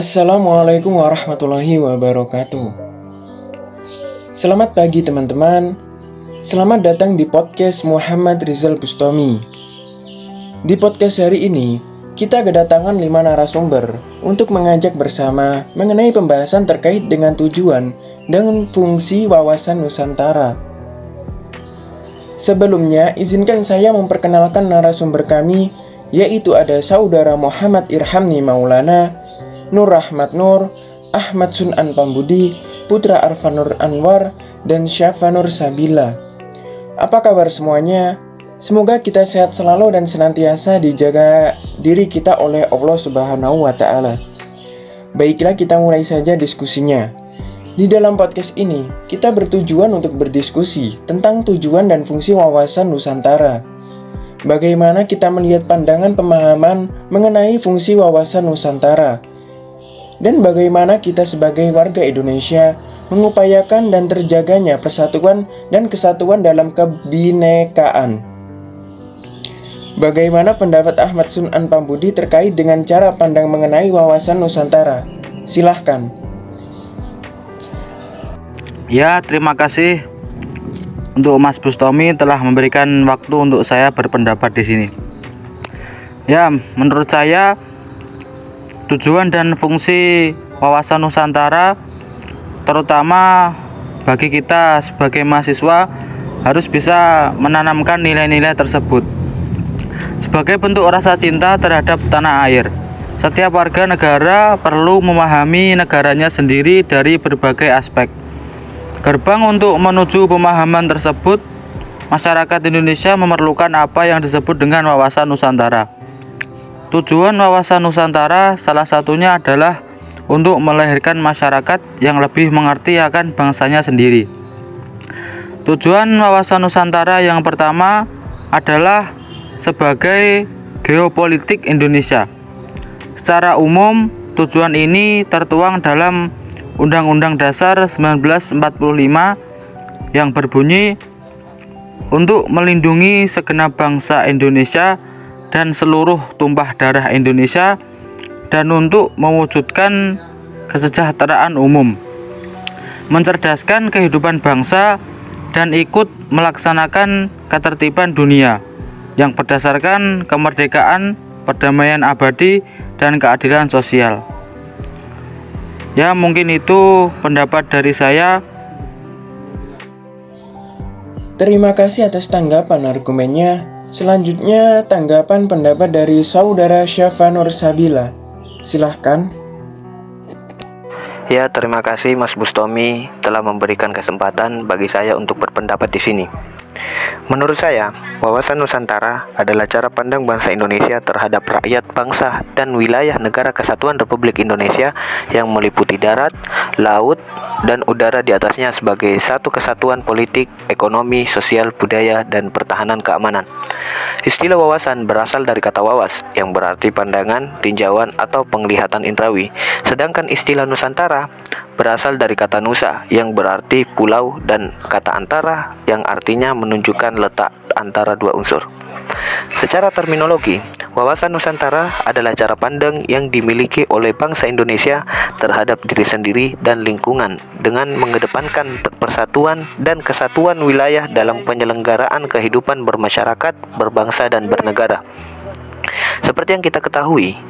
Assalamualaikum warahmatullahi wabarakatuh. Selamat pagi teman-teman. Selamat datang di podcast Muhammad Rizal Bustami. Di podcast hari ini, kita kedatangan lima narasumber untuk mengajak bersama mengenai pembahasan terkait dengan tujuan dan fungsi wawasan Nusantara. Sebelumnya, izinkan saya memperkenalkan narasumber kami, yaitu ada saudara Muhammad Irhamni Maulana, Nur Rahmat Nur, Ahmad Sunan Pambudi, Putra Arfanur Anwar, dan Syafanur Sabila. Apa kabar semuanya? Semoga kita sehat selalu dan senantiasa dijaga diri kita oleh Allah Subhanahu wa taala. Baiklah kita mulai saja diskusinya. Di dalam podcast ini, kita bertujuan untuk berdiskusi tentang tujuan dan fungsi wawasan Nusantara. Bagaimana kita melihat pandangan pemahaman mengenai fungsi wawasan Nusantara, dan bagaimana kita sebagai warga Indonesia mengupayakan dan terjaganya persatuan dan kesatuan dalam kebinekaan. Bagaimana pendapat Ahmad Sunan Pambudi terkait dengan cara pandang mengenai wawasan Nusantara? Silahkan. Ya, terima kasih untuk Mas Bustomi telah memberikan waktu untuk saya berpendapat di sini. Ya, menurut saya tujuan dan fungsi wawasan Nusantara terutama bagi kita sebagai mahasiswa harus bisa menanamkan nilai-nilai tersebut sebagai bentuk rasa cinta terhadap tanah air. Setiap warga negara perlu memahami negaranya sendiri dari berbagai aspek. Gerbang untuk menuju pemahaman tersebut, masyarakat Indonesia memerlukan apa yang disebut dengan wawasan Nusantara. Tujuan wawasan Nusantara salah satunya adalah untuk melahirkan masyarakat yang lebih mengerti akan bangsanya sendiri. Tujuan wawasan Nusantara yang pertama adalah sebagai geopolitik Indonesia. Secara umum, tujuan ini tertuang dalam Undang-Undang Dasar 1945 yang berbunyi untuk melindungi segenap bangsa Indonesia dan seluruh tumpah darah Indonesia dan untuk mewujudkan kesejahteraan umum, mencerdaskan kehidupan bangsa dan ikut melaksanakan ketertiban dunia yang berdasarkan kemerdekaan, perdamaian abadi, dan keadilan sosial. Ya, mungkin itu pendapat dari saya. Terima kasih atas tanggapan argumennya. Selanjutnya, tanggapan pendapat dari saudara Syafanur Sabila. Silahkan. Ya, terima kasih Mas Bustomi telah memberikan kesempatan bagi saya untuk berpendapat di sini. Menurut saya, wawasan Nusantara adalah cara pandang bangsa Indonesia terhadap rakyat bangsa dan wilayah negara kesatuan Republik Indonesia yang meliputi darat, laut, dan udara di atasnya sebagai satu kesatuan politik, ekonomi, sosial, budaya, dan pertahanan keamanan. Istilah wawasan berasal dari kata wawas yang berarti pandangan, tinjauan, atau penglihatan indrawi, sedangkan istilah Nusantara berasal dari kata Nusa yang berarti pulau dan kata antara yang artinya menunjukkan letak antara dua unsur. Secara terminologi, wawasan Nusantara adalah cara pandang yang dimiliki oleh bangsa Indonesia terhadap diri sendiri dan lingkungan dengan mengedepankan persatuan dan kesatuan wilayah dalam penyelenggaraan kehidupan bermasyarakat, berbangsa, dan bernegara. Seperti yang kita ketahui,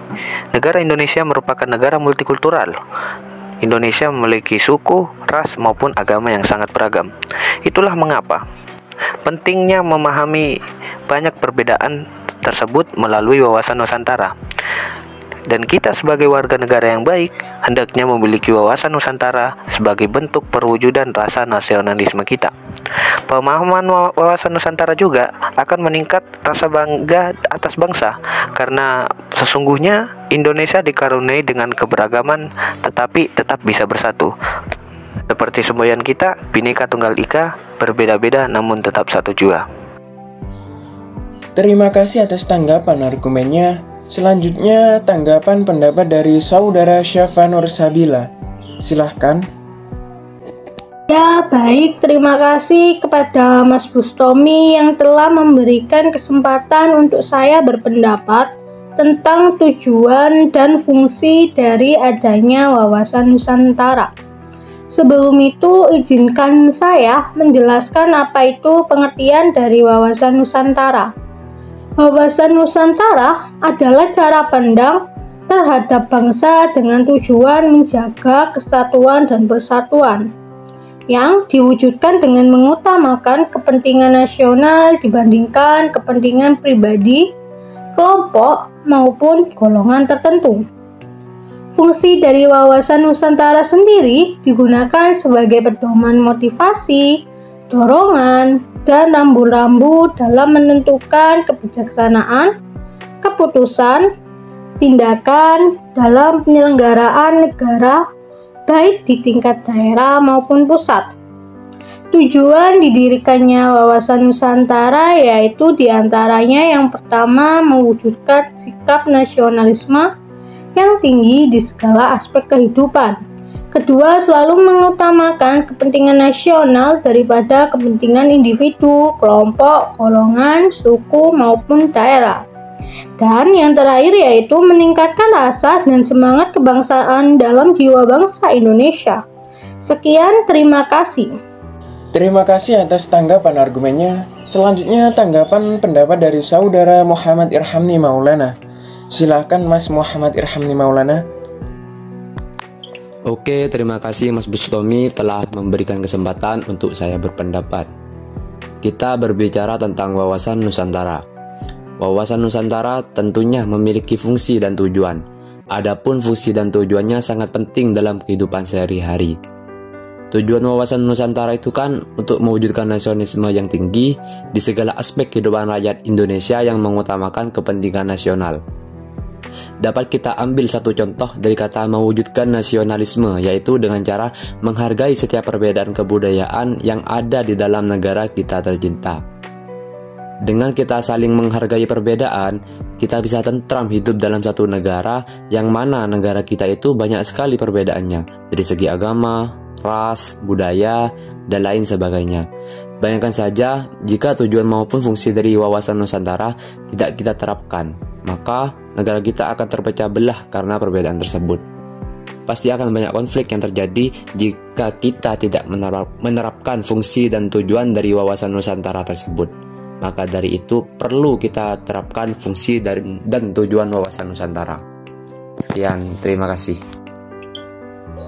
negara Indonesia merupakan negara multikultural Indonesia memiliki suku, ras, maupun agama yang sangat beragam. Itulah mengapa pentingnya memahami banyak perbedaan tersebut melalui wawasan Nusantara. Dan kita sebagai warga negara yang baik hendaknya memiliki wawasan Nusantara sebagai bentuk perwujudan rasa nasionalisme kita. Pemahaman wawasan Nusantara juga akan meningkat rasa bangga atas bangsa karena sesungguhnya Indonesia dikaruniai dengan keberagaman tetapi tetap bisa bersatu. Seperti semboyan kita, Bhinneka Tunggal Ika, berbeda-beda namun tetap satu jua. Terima kasih atas tanggapan argumennya. Selanjutnya, tanggapan pendapat dari saudara Syafanur Sabila. Silahkan. Ya, baik. Terima kasih kepada Mas Bustomi yang telah memberikan kesempatan untuk saya berpendapat tentang tujuan dan fungsi dari adanya wawasan Nusantara. Sebelum itu, izinkan saya menjelaskan apa itu pengertian dari wawasan Nusantara. Wawasan Nusantara adalah cara pandang terhadap bangsa dengan tujuan menjaga kesatuan dan persatuan yang diwujudkan dengan mengutamakan kepentingan nasional dibandingkan kepentingan pribadi, kelompok, maupun golongan tertentu. Fungsi dari wawasan Nusantara sendiri digunakan sebagai pedoman motivasi, dorongan, dan rambu-rambu dalam menentukan kebijaksanaan, keputusan, tindakan dalam penyelenggaraan negara baik di tingkat daerah maupun pusat. Tujuan didirikannya wawasan Nusantara yaitu di antaranya yang pertama mewujudkan sikap nasionalisme yang tinggi di segala aspek kehidupan. Kedua, selalu mengutamakan kepentingan nasional daripada kepentingan individu, kelompok, golongan, suku, maupun daerah. Dan yang terakhir yaitu meningkatkan rasa dan semangat kebangsaan dalam jiwa bangsa Indonesia. Sekian, terima kasih. Terima kasih atas tanggapan argumennya. Selanjutnya tanggapan pendapat dari saudara Muhammad Irhamni Maulana. Silakan Mas Muhammad Irhamni Maulana. Oke, terima kasih Mas Bustomi telah memberikan kesempatan untuk saya berpendapat. Kita berbicara tentang wawasan Nusantara. Wawasan Nusantara tentunya memiliki fungsi dan tujuan. Adapun fungsi dan tujuannya sangat penting dalam kehidupan sehari-hari. Tujuan wawasan Nusantara itu kan untuk mewujudkan nasionalisme yang tinggi di segala aspek kehidupan rakyat Indonesia yang mengutamakan kepentingan nasional dapat kita ambil satu contoh dari kata mewujudkan nasionalisme, yaitu dengan cara menghargai setiap perbedaan kebudayaan yang ada di dalam negara kita tercinta. Dengan kita saling menghargai perbedaan, kita bisa tentram hidup dalam satu negara yang mana negara kita itu banyak sekali perbedaannya dari segi agama, ras, budaya, dan lain sebagainya. Bayangkan saja jika tujuan maupun fungsi dari wawasan Nusantara tidak kita terapkan, maka negara kita akan terpecah belah karena perbedaan tersebut. Pasti akan banyak konflik yang terjadi jika kita tidak menerapkan fungsi dan tujuan dari wawasan Nusantara tersebut. Maka dari itu perlu kita terapkan fungsi dan tujuan wawasan Nusantara. Sekian, terima kasih.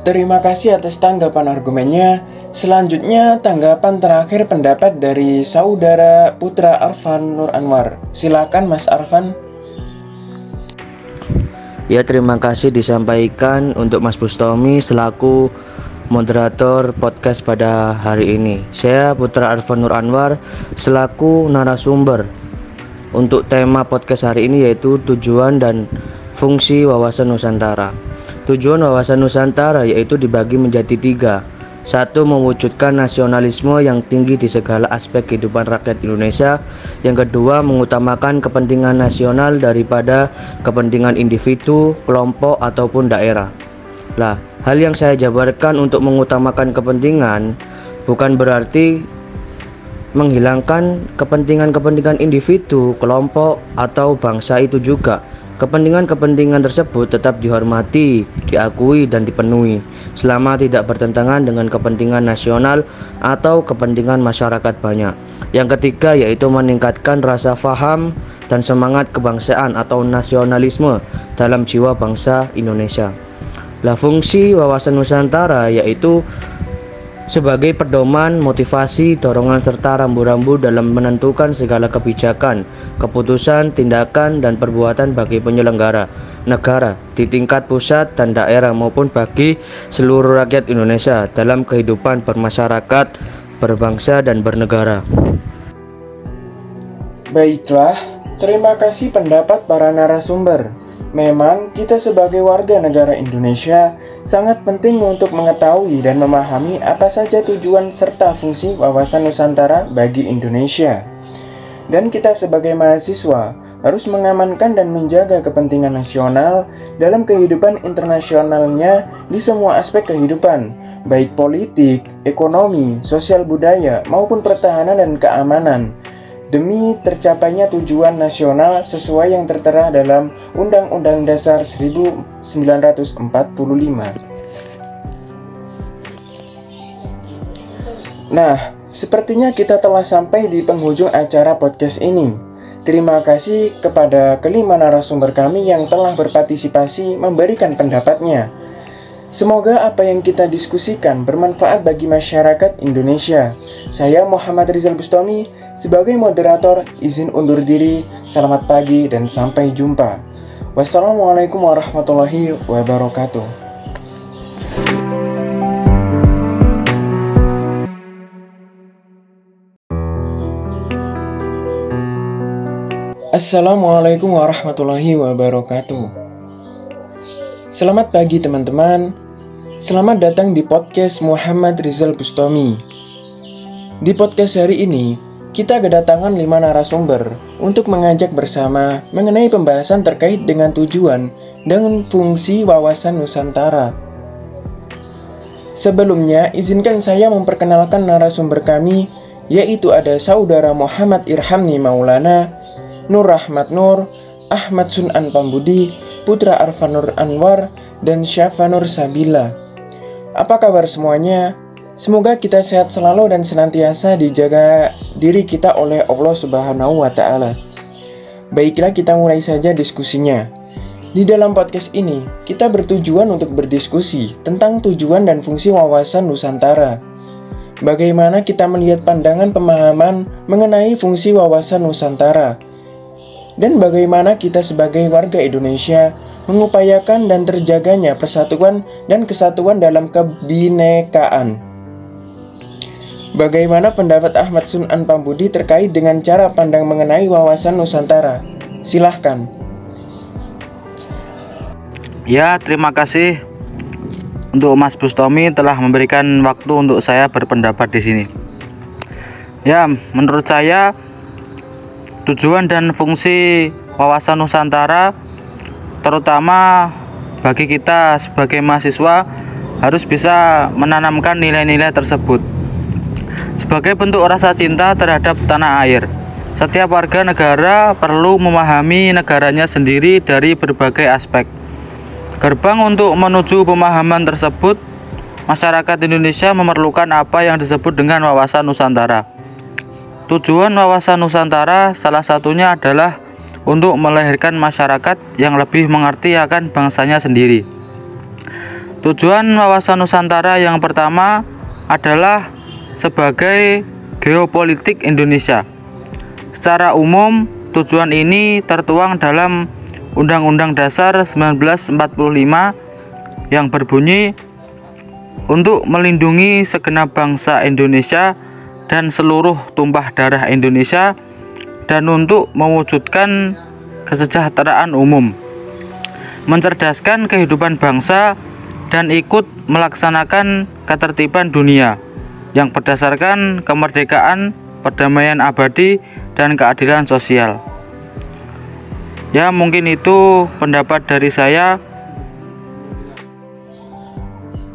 Terima kasih atas tanggapan argumennya. Selanjutnya, tanggapan terakhir pendapat dari saudara Putra Arfan Nur Anwar. Silakan Mas Arfan. Ya terima kasih disampaikan untuk Mas Bustomi selaku moderator podcast pada hari ini. Saya Putra Arfan Nur Anwar selaku narasumber untuk tema podcast hari ini yaitu tujuan dan fungsi wawasan Nusantara. Tujuan wawasan Nusantara yaitu dibagi menjadi tiga satu, mewujudkan nasionalisme yang tinggi di segala aspek kehidupan rakyat Indonesia. Yang kedua, mengutamakan kepentingan nasional daripada kepentingan individu, kelompok, ataupun daerah. Lah, hal yang saya jabarkan untuk mengutamakan kepentingan bukan berarti menghilangkan kepentingan-kepentingan individu, kelompok, atau bangsa itu juga. Kepentingan-kepentingan tersebut tetap dihormati, diakui, dan dipenuhi selama tidak bertentangan dengan kepentingan nasional atau kepentingan masyarakat banyak. Yang ketiga yaitu meningkatkan rasa faham dan semangat kebangsaan atau nasionalisme dalam jiwa bangsa Indonesia. Lah fungsi wawasan Nusantara yaitu sebagai pedoman, motivasi, dorongan serta rambu-rambu dalam menentukan segala kebijakan, keputusan, tindakan, dan perbuatan bagi penyelenggara negara di tingkat pusat dan daerah maupun bagi seluruh rakyat Indonesia dalam kehidupan bermasyarakat, berbangsa, dan bernegara. Baiklah, terima kasih pendapat para narasumber. Memang kita sebagai warga negara Indonesia sangat penting untuk mengetahui dan memahami apa saja tujuan serta fungsi wawasan Nusantara bagi Indonesia. Dan kita sebagai mahasiswa harus mengamankan dan menjaga kepentingan nasional dalam kehidupan internasionalnya di semua aspek kehidupan, baik politik, ekonomi, sosial budaya, maupun pertahanan dan keamanan demi tercapainya tujuan nasional sesuai yang tertera dalam Undang-Undang Dasar 1945. Nah, sepertinya kita telah sampai di penghujung acara podcast ini. Terima kasih kepada kelima narasumber kami yang telah berpartisipasi memberikan pendapatnya. Semoga apa yang kita diskusikan bermanfaat bagi masyarakat Indonesia. Saya Muhammad Rizal Bustami sebagai moderator izin undur diri. Selamat pagi dan sampai jumpa. Wassalamualaikum warahmatullahi wabarakatuh. Assalamualaikum warahmatullahi wabarakatuh. Selamat pagi teman-teman. Selamat datang di podcast Muhammad Rizal Bustami. Di podcast hari ini, kita kedatangan lima narasumber untuk mengajak bersama mengenai pembahasan terkait dengan tujuan dan fungsi wawasan Nusantara. Sebelumnya, izinkan saya memperkenalkan narasumber kami, yaitu ada saudara Muhammad Irhamni Maulana Nur Rahmat Nur, Ahmad Sunan Pambudi, Putra Arfanur Anwar, dan Syafanur Sabila. Apa kabar semuanya? Semoga kita sehat selalu dan senantiasa dijaga diri kita oleh Allah Subhanahu wa taala. Baiklah kita mulai saja diskusinya. Di dalam podcast ini, kita bertujuan untuk berdiskusi tentang tujuan dan fungsi wawasan Nusantara. Bagaimana kita melihat pandangan pemahaman mengenai fungsi wawasan Nusantara? Dan bagaimana kita sebagai warga Indonesia mengupayakan dan terjaganya persatuan dan kesatuan dalam kebinekaan. Bagaimana pendapat Ahmad Sunan Pambudi terkait dengan cara pandang mengenai wawasan Nusantara? Silahkan. Ya, terima kasih untuk Mas Bustomi telah memberikan waktu untuk saya berpendapat di sini. Ya, menurut saya Tujuan dan fungsi wawasan Nusantara terutama bagi kita sebagai mahasiswa harus bisa menanamkan nilai-nilai tersebut. Sebagai bentuk rasa cinta terhadap tanah air, setiap warga negara perlu memahami negaranya sendiri dari berbagai aspek. Gerbang untuk menuju pemahaman tersebut, masyarakat Indonesia memerlukan apa yang disebut dengan wawasan Nusantara. Tujuan wawasan Nusantara salah satunya adalah untuk melahirkan masyarakat yang lebih mengerti akan bangsanya sendiri. Tujuan wawasan Nusantara yang pertama adalah sebagai geopolitik Indonesia. Secara umum, tujuan ini tertuang dalam Undang-Undang Dasar 1945 yang berbunyi untuk melindungi segenap bangsa Indonesia dan seluruh tumpah darah Indonesia dan untuk mewujudkan kesejahteraan umum, mencerdaskan kehidupan bangsa dan ikut melaksanakan ketertiban dunia yang berdasarkan kemerdekaan, perdamaian abadi, dan keadilan sosial. Ya, mungkin itu pendapat dari saya.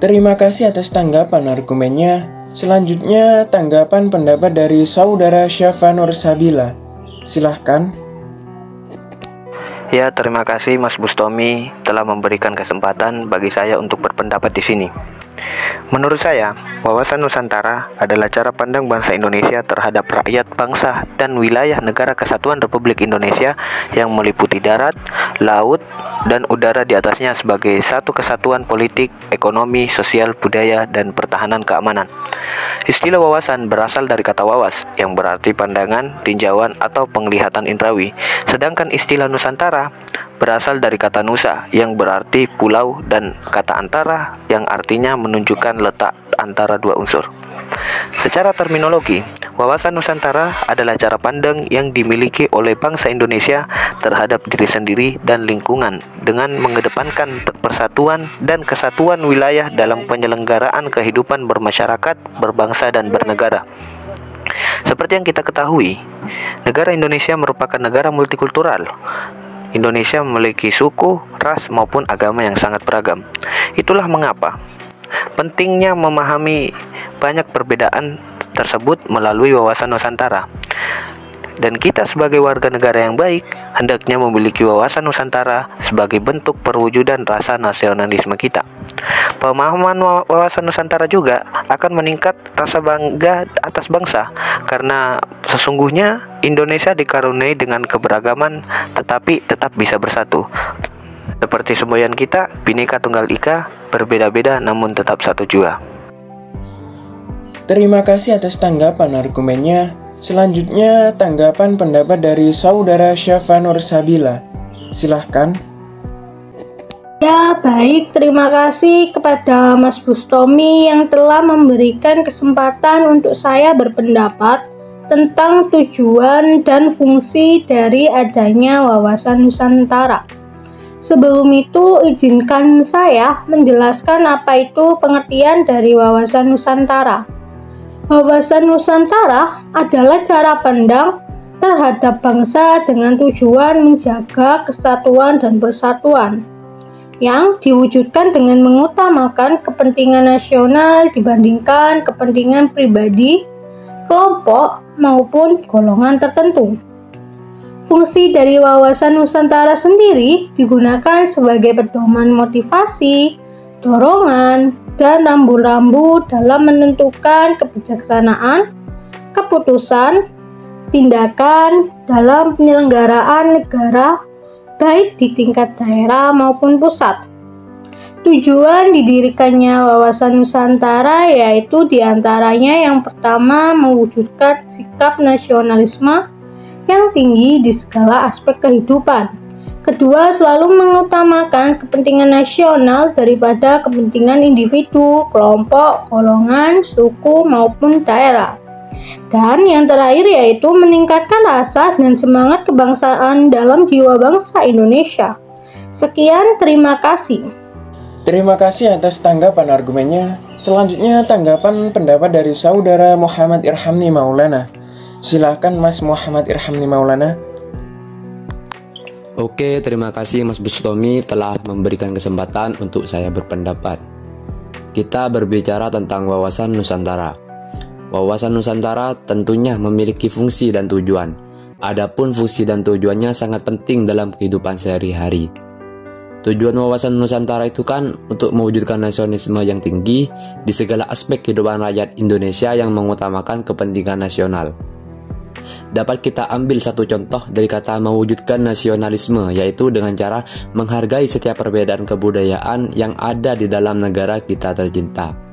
Terima kasih atas tanggapan argumennya. Selanjutnya, tanggapan pendapat dari saudara Syafanur Sabila. Silahkan. Ya, terima kasih Mas Bustomi telah memberikan kesempatan bagi saya untuk berpendapat di sini. Menurut saya, wawasan Nusantara adalah cara pandang bangsa Indonesia terhadap rakyat bangsa dan wilayah negara kesatuan Republik Indonesia yang meliputi darat, laut, dan udara di atasnya sebagai satu kesatuan politik, ekonomi, sosial, budaya, dan pertahanan keamanan. Istilah wawasan berasal dari kata wawas yang berarti pandangan, tinjauan, atau penglihatan indrawi, sedangkan istilah Nusantara berasal dari kata nusa yang berarti pulau dan kata antara yang artinya menunjukkan letak antara dua unsur. Secara terminologi, wawasan Nusantara adalah cara pandang yang dimiliki oleh bangsa Indonesia terhadap diri sendiri dan lingkungan dengan mengedepankan persatuan dan kesatuan wilayah dalam penyelenggaraan kehidupan bermasyarakat, berbangsa, dan bernegara. Seperti yang kita ketahui, negara Indonesia merupakan negara multikultural Indonesia memiliki suku, ras, maupun agama yang sangat beragam. Itulah mengapa pentingnya memahami banyak perbedaan tersebut melalui wawasan Nusantara. dan kita sebagai warga negara yang baik hendaknya memiliki wawasan Nusantara sebagai bentuk perwujudan rasa nasionalisme kita. Pemahaman wawasan Nusantara juga akan meningkat rasa bangga atas bangsa karena sesungguhnya Indonesia dikaruniai dengan keberagaman tetapi tetap bisa bersatu. Seperti semboyan kita, Bhinneka Tunggal Ika, berbeda-beda namun tetap satu jua. Terima kasih atas tanggapan argumennya. Selanjutnya, tanggapan pendapat dari saudara Syafanur Sabila. Silahkan. Ya, baik. Terima kasih kepada Mas Bustomi yang telah memberikan kesempatan untuk saya berpendapat tentang tujuan dan fungsi dari adanya wawasan Nusantara. Sebelum itu, izinkan saya menjelaskan apa itu pengertian dari wawasan Nusantara. Wawasan Nusantara adalah cara pandang terhadap bangsa dengan tujuan menjaga kesatuan dan persatuan yang diwujudkan dengan mengutamakan kepentingan nasional dibandingkan kepentingan pribadi, kelompok, maupun golongan tertentu. Fungsi dari wawasan Nusantara sendiri digunakan sebagai pedoman motivasi, dorongan, dan rambu-rambu dalam menentukan kebijaksanaan, keputusan, tindakan dalam penyelenggaraan negara baik di tingkat daerah maupun pusat. Tujuan didirikannya wawasan Nusantara yaitu di antaranya yang pertama mewujudkan sikap nasionalisme yang tinggi di segala aspek kehidupan Kedua, selalu mengutamakan kepentingan nasional daripada kepentingan individu, kelompok, golongan, suku, maupun daerah. Dan yang terakhir yaitu meningkatkan rasa dan semangat kebangsaan dalam jiwa bangsa Indonesia. Sekian, terima kasih. Terima kasih atas tanggapan argumennya. Selanjutnya tanggapan pendapat dari saudara Muhammad Irhamni Maulana. Silahkan Mas Muhammad Irhamni Maulana. Oke, terima kasih Mas Bustomi telah memberikan kesempatan untuk saya berpendapat. Kita berbicara tentang wawasan Nusantara. Wawasan Nusantara tentunya memiliki fungsi dan tujuan. Adapun fungsi dan tujuannya sangat penting dalam kehidupan sehari-hari. Tujuan wawasan Nusantara itu kan untuk mewujudkan nasionalisme yang tinggi di segala aspek kehidupan rakyat Indonesia yang mengutamakan kepentingan nasional dapat kita ambil satu contoh dari kata mewujudkan nasionalisme, yaitu dengan cara menghargai setiap perbedaan kebudayaan yang ada di dalam negara kita tercinta.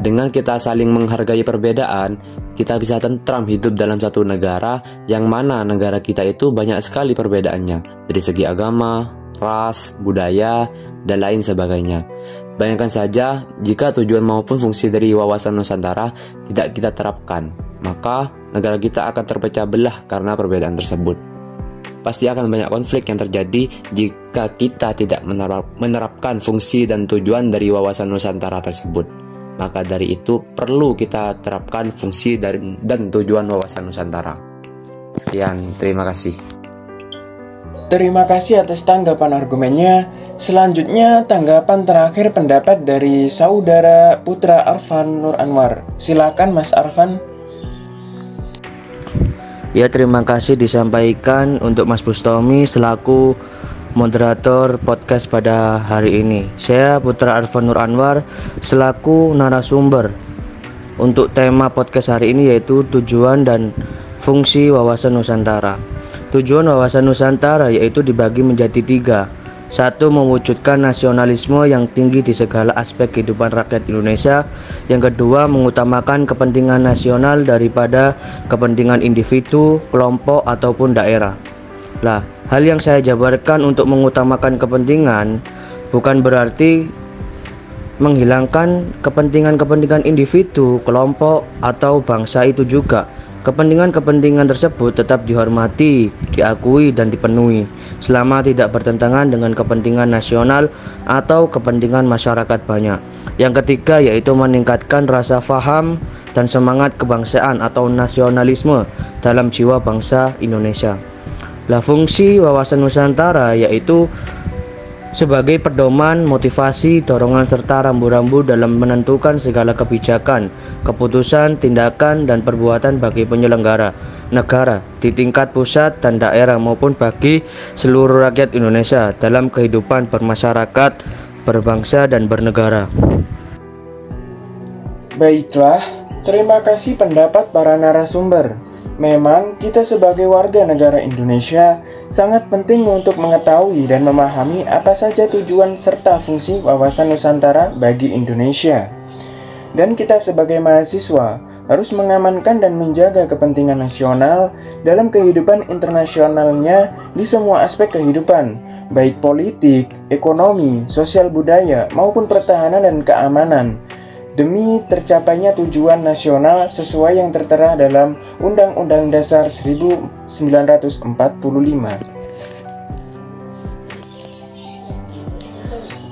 Dengan kita saling menghargai perbedaan, kita bisa tentram hidup dalam satu negara yang mana negara kita itu banyak sekali perbedaannya dari segi agama, ras, budaya, dan lain sebagainya. Bayangkan saja jika tujuan maupun fungsi dari wawasan Nusantara tidak kita terapkan, maka negara kita akan terpecah belah karena perbedaan tersebut. Pasti akan banyak konflik yang terjadi jika kita tidak menerapkan fungsi dan tujuan dari wawasan Nusantara tersebut. Maka dari itu perlu kita terapkan fungsi dan tujuan wawasan Nusantara. Sekian, terima kasih. Terima kasih atas tanggapan argumennya. Selanjutnya tanggapan terakhir pendapat dari saudara Putra Arfan Nur Anwar. Silakan Mas Arfan. Ya terima kasih disampaikan untuk Mas Bustomi selaku moderator podcast pada hari ini. Saya Putra Arfan Nur Anwar selaku narasumber untuk tema podcast hari ini yaitu tujuan dan fungsi wawasan Nusantara. Tujuan wawasan Nusantara yaitu dibagi menjadi tiga satu, mewujudkan nasionalisme yang tinggi di segala aspek kehidupan rakyat Indonesia. Yang kedua, mengutamakan kepentingan nasional daripada kepentingan individu, kelompok, ataupun daerah. Lah, hal yang saya jabarkan untuk mengutamakan kepentingan bukan berarti menghilangkan kepentingan-kepentingan individu, kelompok, atau bangsa itu juga Kepentingan-kepentingan tersebut tetap dihormati, diakui, dan dipenuhi selama tidak bertentangan dengan kepentingan nasional atau kepentingan masyarakat banyak. Yang ketiga yaitu meningkatkan rasa faham dan semangat kebangsaan atau nasionalisme dalam jiwa bangsa Indonesia. Lah fungsi wawasan Nusantara yaitu sebagai pedoman, motivasi, dorongan serta rambu-rambu dalam menentukan segala kebijakan, keputusan, tindakan, dan perbuatan bagi penyelenggara, negara di tingkat pusat dan daerah maupun bagi seluruh rakyat Indonesia dalam kehidupan bermasyarakat, berbangsa, dan bernegara. Baiklah, terima kasih pendapat para narasumber. Memang kita sebagai warga negara Indonesia sangat penting untuk mengetahui dan memahami apa saja tujuan serta fungsi wawasan Nusantara bagi Indonesia. Dan kita sebagai mahasiswa harus mengamankan dan menjaga kepentingan nasional dalam kehidupan internasionalnya di semua aspek kehidupan, baik politik, ekonomi, sosial budaya, maupun pertahanan dan keamanan demi tercapainya tujuan nasional sesuai yang tertera dalam Undang-Undang Dasar 1945.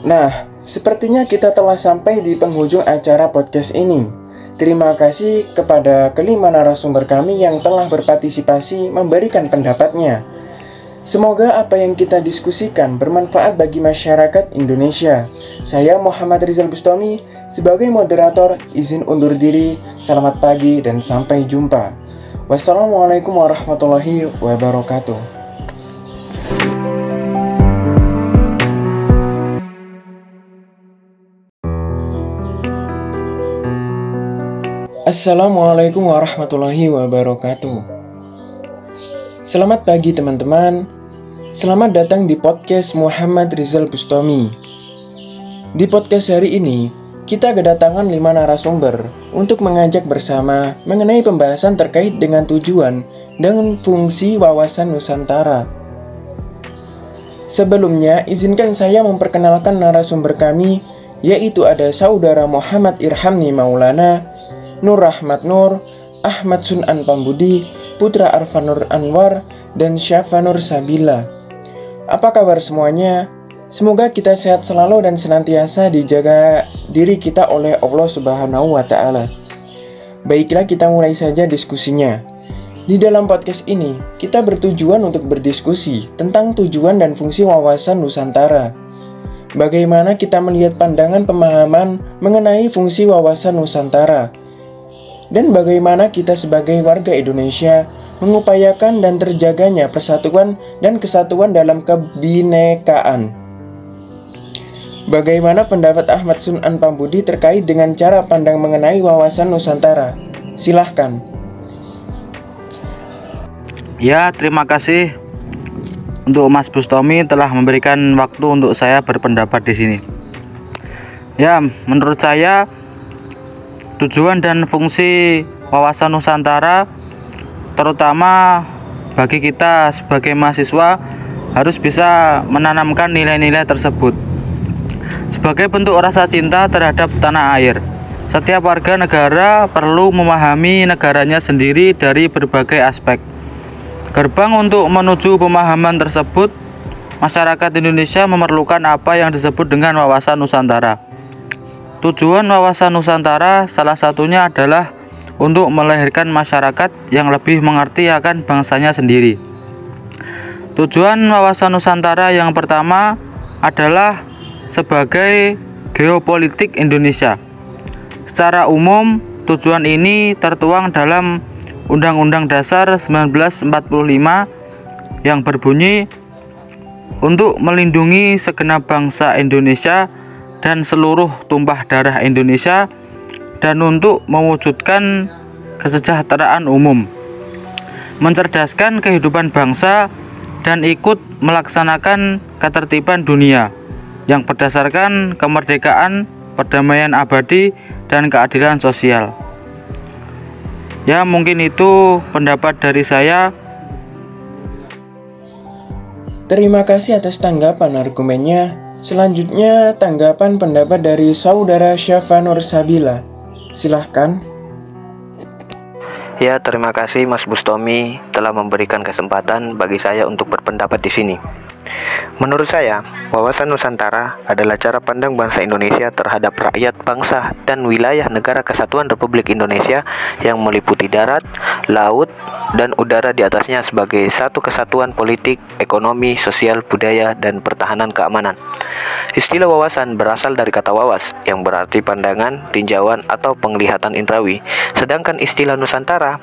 Nah, sepertinya kita telah sampai di penghujung acara podcast ini. Terima kasih kepada kelima narasumber kami yang telah berpartisipasi memberikan pendapatnya. Semoga apa yang kita diskusikan bermanfaat bagi masyarakat Indonesia. Saya Muhammad Rizal Bustami sebagai moderator izin undur diri. Selamat pagi dan sampai jumpa. Wassalamualaikum warahmatullahi wabarakatuh. Assalamualaikum warahmatullahi wabarakatuh. Selamat pagi teman-teman. Selamat datang di podcast Muhammad Rizal Bustami. Di podcast hari ini, kita kedatangan lima narasumber untuk mengajak bersama mengenai pembahasan terkait dengan tujuan dan fungsi wawasan Nusantara. Sebelumnya, izinkan saya memperkenalkan narasumber kami, yaitu ada Saudara Muhammad Irhamni Maulana, Nur Rahmat Nur, Ahmad Sunan Pambudi, Putra Arfanur Anwar, dan Syafanur Sabila. Apa kabar semuanya? Semoga kita sehat selalu dan senantiasa dijaga diri kita oleh Allah Subhanahu wa taala. Baiklah kita mulai saja diskusinya. Di dalam podcast ini, kita bertujuan untuk berdiskusi tentang tujuan dan fungsi wawasan Nusantara. Bagaimana kita melihat pandangan pemahaman mengenai fungsi wawasan Nusantara dan bagaimana kita sebagai warga Indonesia mengupayakan dan terjaganya persatuan dan kesatuan dalam kebinekaan. Bagaimana pendapat Ahmad Sunan Pambudi terkait dengan cara pandang mengenai wawasan Nusantara? Silahkan. Ya, terima kasih untuk Mas Bustomi telah memberikan waktu untuk saya berpendapat di sini. Ya, menurut saya Tujuan dan fungsi wawasan Nusantara terutama bagi kita sebagai mahasiswa harus bisa menanamkan nilai-nilai tersebut. Sebagai bentuk rasa cinta terhadap tanah air, setiap warga negara perlu memahami negaranya sendiri dari berbagai aspek. Gerbang untuk menuju pemahaman tersebut, masyarakat Indonesia memerlukan apa yang disebut dengan wawasan Nusantara. Tujuan wawasan Nusantara salah satunya adalah untuk melahirkan masyarakat yang lebih mengerti akan bangsanya sendiri. Tujuan wawasan Nusantara yang pertama adalah sebagai geopolitik Indonesia. Secara umum, tujuan ini tertuang dalam Undang-Undang Dasar 1945 yang berbunyi untuk melindungi segenap bangsa Indonesia dan seluruh tumpah darah Indonesia dan untuk mewujudkan kesejahteraan umum, mencerdaskan kehidupan bangsa dan ikut melaksanakan ketertiban dunia yang berdasarkan kemerdekaan, perdamaian abadi, dan keadilan sosial. Ya, mungkin itu pendapat dari saya. Terima kasih atas tanggapan argumennya. Selanjutnya, tanggapan pendapat dari saudara Syafanur Sabila. Silahkan. Ya, terima kasih Mas Bustomi telah memberikan kesempatan bagi saya untuk berpendapat di sini. Menurut saya, wawasan Nusantara adalah cara pandang bangsa Indonesia terhadap rakyat bangsa dan wilayah negara kesatuan Republik Indonesia yang meliputi darat, laut, dan udara di atasnya sebagai satu kesatuan politik, ekonomi, sosial, budaya, dan pertahanan keamanan. Istilah wawasan berasal dari kata wawas yang berarti pandangan, tinjauan, atau penglihatan indrawi. Sedangkan istilah Nusantara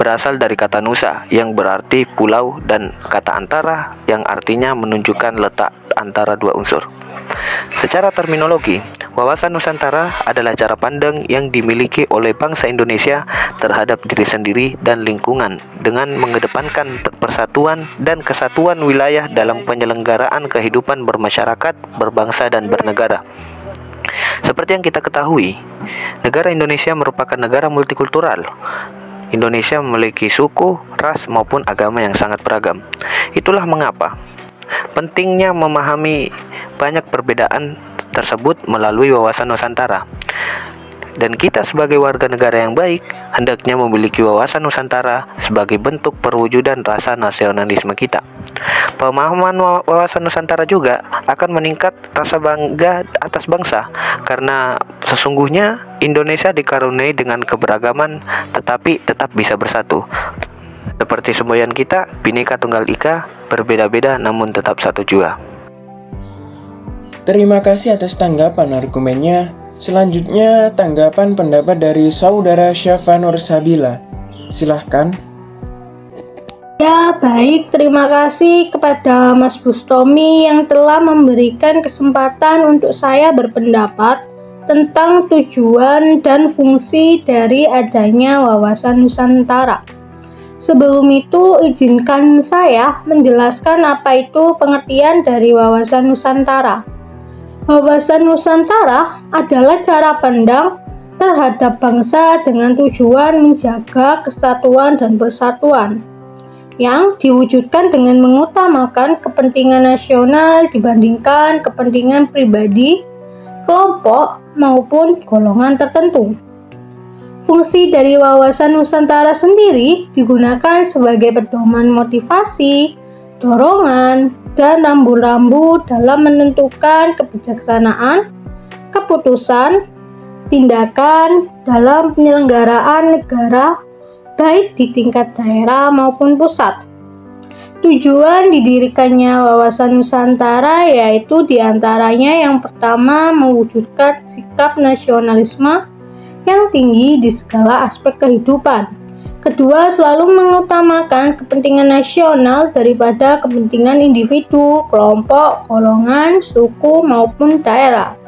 berasal dari kata nusa yang berarti pulau dan kata antara yang artinya menunjukkan letak antara dua unsur. Secara terminologi, wawasan Nusantara adalah cara pandang yang dimiliki oleh bangsa Indonesia terhadap diri sendiri dan lingkungan dengan mengedepankan persatuan dan kesatuan wilayah dalam penyelenggaraan kehidupan bermasyarakat, berbangsa, dan bernegara. Seperti yang kita ketahui, negara Indonesia merupakan negara multikultural. Indonesia memiliki suku, ras, maupun agama yang sangat beragam. Itulah mengapa pentingnya memahami banyak perbedaan tersebut melalui wawasan Nusantara. Dan kita sebagai warga negara yang baik hendaknya memiliki wawasan Nusantara sebagai bentuk perwujudan rasa nasionalisme kita. Pemahaman wawasan Nusantara juga akan meningkat rasa bangga atas bangsa karena sesungguhnya Indonesia dikaruniai dengan keberagaman tetapi tetap bisa bersatu. Seperti semboyan kita, Bhinneka Tunggal Ika, berbeda-beda namun tetap satu jua. Terima kasih atas tanggapan argumennya. Selanjutnya, tanggapan pendapat dari saudara Syafanur Sabila. Silahkan. Ya, baik. Terima kasih kepada Mas Bustomi yang telah memberikan kesempatan untuk saya berpendapat tentang tujuan dan fungsi dari adanya wawasan Nusantara. Sebelum itu, izinkan saya menjelaskan apa itu pengertian dari wawasan Nusantara. Wawasan Nusantara adalah cara pandang terhadap bangsa dengan tujuan menjaga kesatuan dan persatuan yang diwujudkan dengan mengutamakan kepentingan nasional dibandingkan kepentingan pribadi, kelompok, maupun golongan tertentu. Fungsi dari wawasan Nusantara sendiri digunakan sebagai pedoman motivasi, dorongan, dan rambu-rambu dalam menentukan kebijaksanaan, keputusan, tindakan dalam penyelenggaraan negara baik di tingkat daerah maupun pusat. Tujuan didirikannya wawasan Nusantara yaitu di antaranya yang pertama mewujudkan sikap nasionalisme yang tinggi di segala aspek kehidupan Kedua, selalu mengutamakan kepentingan nasional daripada kepentingan individu, kelompok, golongan, suku, maupun daerah.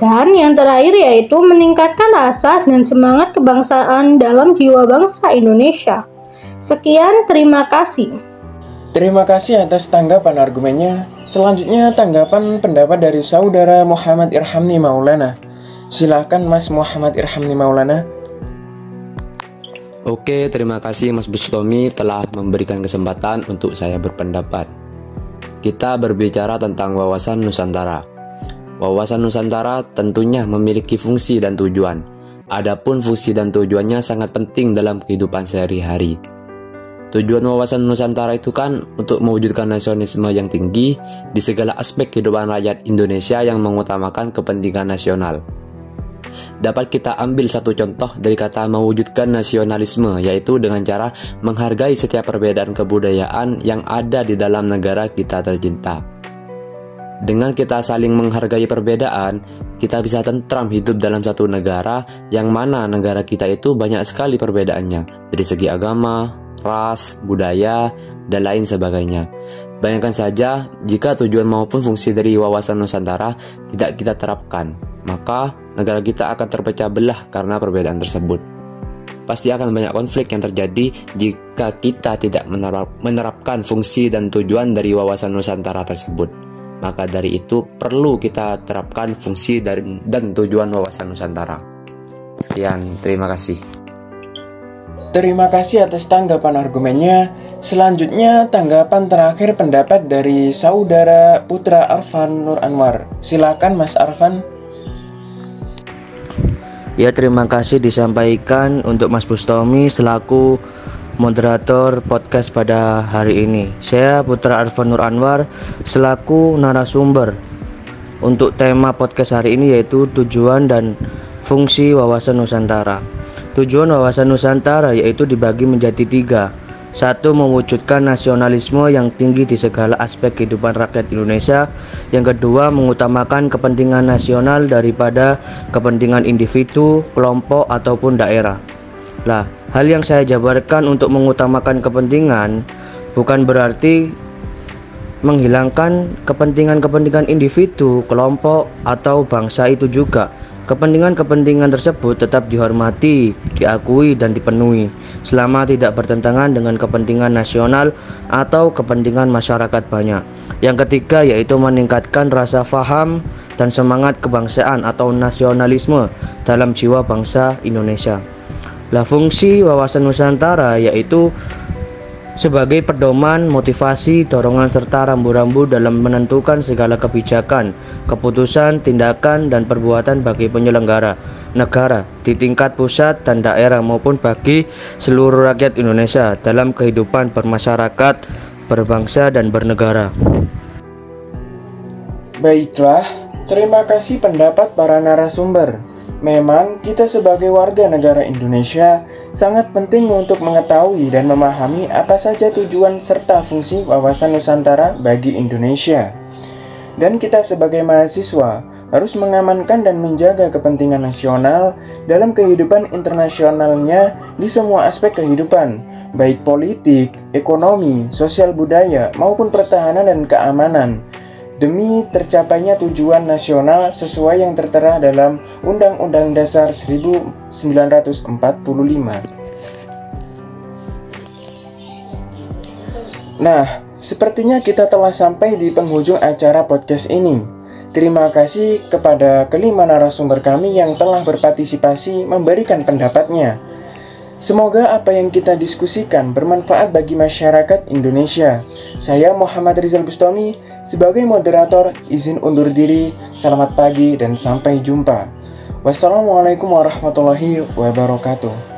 Dan yang terakhir yaitu meningkatkan rasa dan semangat kebangsaan dalam jiwa bangsa Indonesia. Sekian, terima kasih. Terima kasih atas tanggapan argumennya. Selanjutnya tanggapan pendapat dari saudara Muhammad Irhamni Maulana. Silahkan Mas Muhammad Irhamni Maulana. Oke, terima kasih Mas Bustomi telah memberikan kesempatan untuk saya berpendapat. Kita berbicara tentang wawasan Nusantara. Wawasan Nusantara tentunya memiliki fungsi dan tujuan. Adapun fungsi dan tujuannya sangat penting dalam kehidupan sehari-hari. Tujuan wawasan Nusantara itu kan untuk mewujudkan nasionalisme yang tinggi di segala aspek kehidupan rakyat Indonesia yang mengutamakan kepentingan nasional dapat kita ambil satu contoh dari kata mewujudkan nasionalisme, yaitu dengan cara menghargai setiap perbedaan kebudayaan yang ada di dalam negara kita tercinta. Dengan kita saling menghargai perbedaan, kita bisa tentram hidup dalam satu negara yang mana negara kita itu banyak sekali perbedaannya dari segi agama, ras, budaya, dan lain sebagainya. Bayangkan saja jika tujuan maupun fungsi dari wawasan Nusantara tidak kita terapkan, maka negara kita akan terpecah belah karena perbedaan tersebut. Pasti akan banyak konflik yang terjadi jika kita tidak menerapkan fungsi dan tujuan dari wawasan Nusantara tersebut. Maka dari itu perlu kita terapkan fungsi dan tujuan wawasan Nusantara. Sekian, terima kasih. Terima kasih atas tanggapan argumennya. Selanjutnya, tanggapan terakhir pendapat dari saudara Putra Arfan Nur Anwar. Silakan Mas Arfan. Ya, terima kasih disampaikan untuk Mas Bustomi selaku moderator podcast pada hari ini. Saya Putra Arfan Nur Anwar selaku narasumber untuk tema podcast hari ini yaitu tujuan dan fungsi wawasan Nusantara. Tujuan wawasan Nusantara yaitu dibagi menjadi tiga, Satu, mewujudkan nasionalisme yang tinggi di segala aspek kehidupan rakyat Indonesia. Yang kedua, mengutamakan kepentingan nasional daripada kepentingan individu, kelompok, ataupun daerah. Lah, hal yang saya jabarkan untuk mengutamakan kepentingan bukan berarti menghilangkan kepentingan-kepentingan individu, kelompok, atau bangsa itu juga. Kepentingan-kepentingan tersebut tetap dihormati, diakui, dan dipenuhi selama tidak bertentangan dengan kepentingan nasional atau kepentingan masyarakat banyak. Yang ketiga yaitu meningkatkan rasa faham dan semangat kebangsaan atau nasionalisme dalam jiwa bangsa Indonesia. Lah fungsi wawasan Nusantara yaitu sebagai pedoman, motivasi, dorongan serta rambu-rambu dalam menentukan segala kebijakan, keputusan, tindakan, dan perbuatan bagi penyelenggara negara di tingkat pusat dan daerah maupun bagi seluruh rakyat Indonesia dalam kehidupan bermasyarakat, berbangsa, dan bernegara. Baiklah, terima kasih pendapat para narasumber. Memang kita sebagai warga negara Indonesia sangat penting untuk mengetahui dan memahami apa saja tujuan serta fungsi wawasan Nusantara bagi Indonesia. Dan kita sebagai mahasiswa harus mengamankan dan menjaga kepentingan nasional dalam kehidupan internasionalnya di semua aspek kehidupan, baik politik, ekonomi, sosial budaya, maupun pertahanan dan keamanan demi tercapainya tujuan nasional sesuai yang tertera dalam Undang-Undang Dasar 1945. Nah, sepertinya kita telah sampai di penghujung acara podcast ini. Terima kasih kepada kelima narasumber kami yang telah berpartisipasi memberikan pendapatnya. Semoga apa yang kita diskusikan bermanfaat bagi masyarakat Indonesia. Saya Muhammad Rizal Bustami sebagai moderator izin undur diri. Selamat pagi dan sampai jumpa. Wassalamualaikum warahmatullahi wabarakatuh.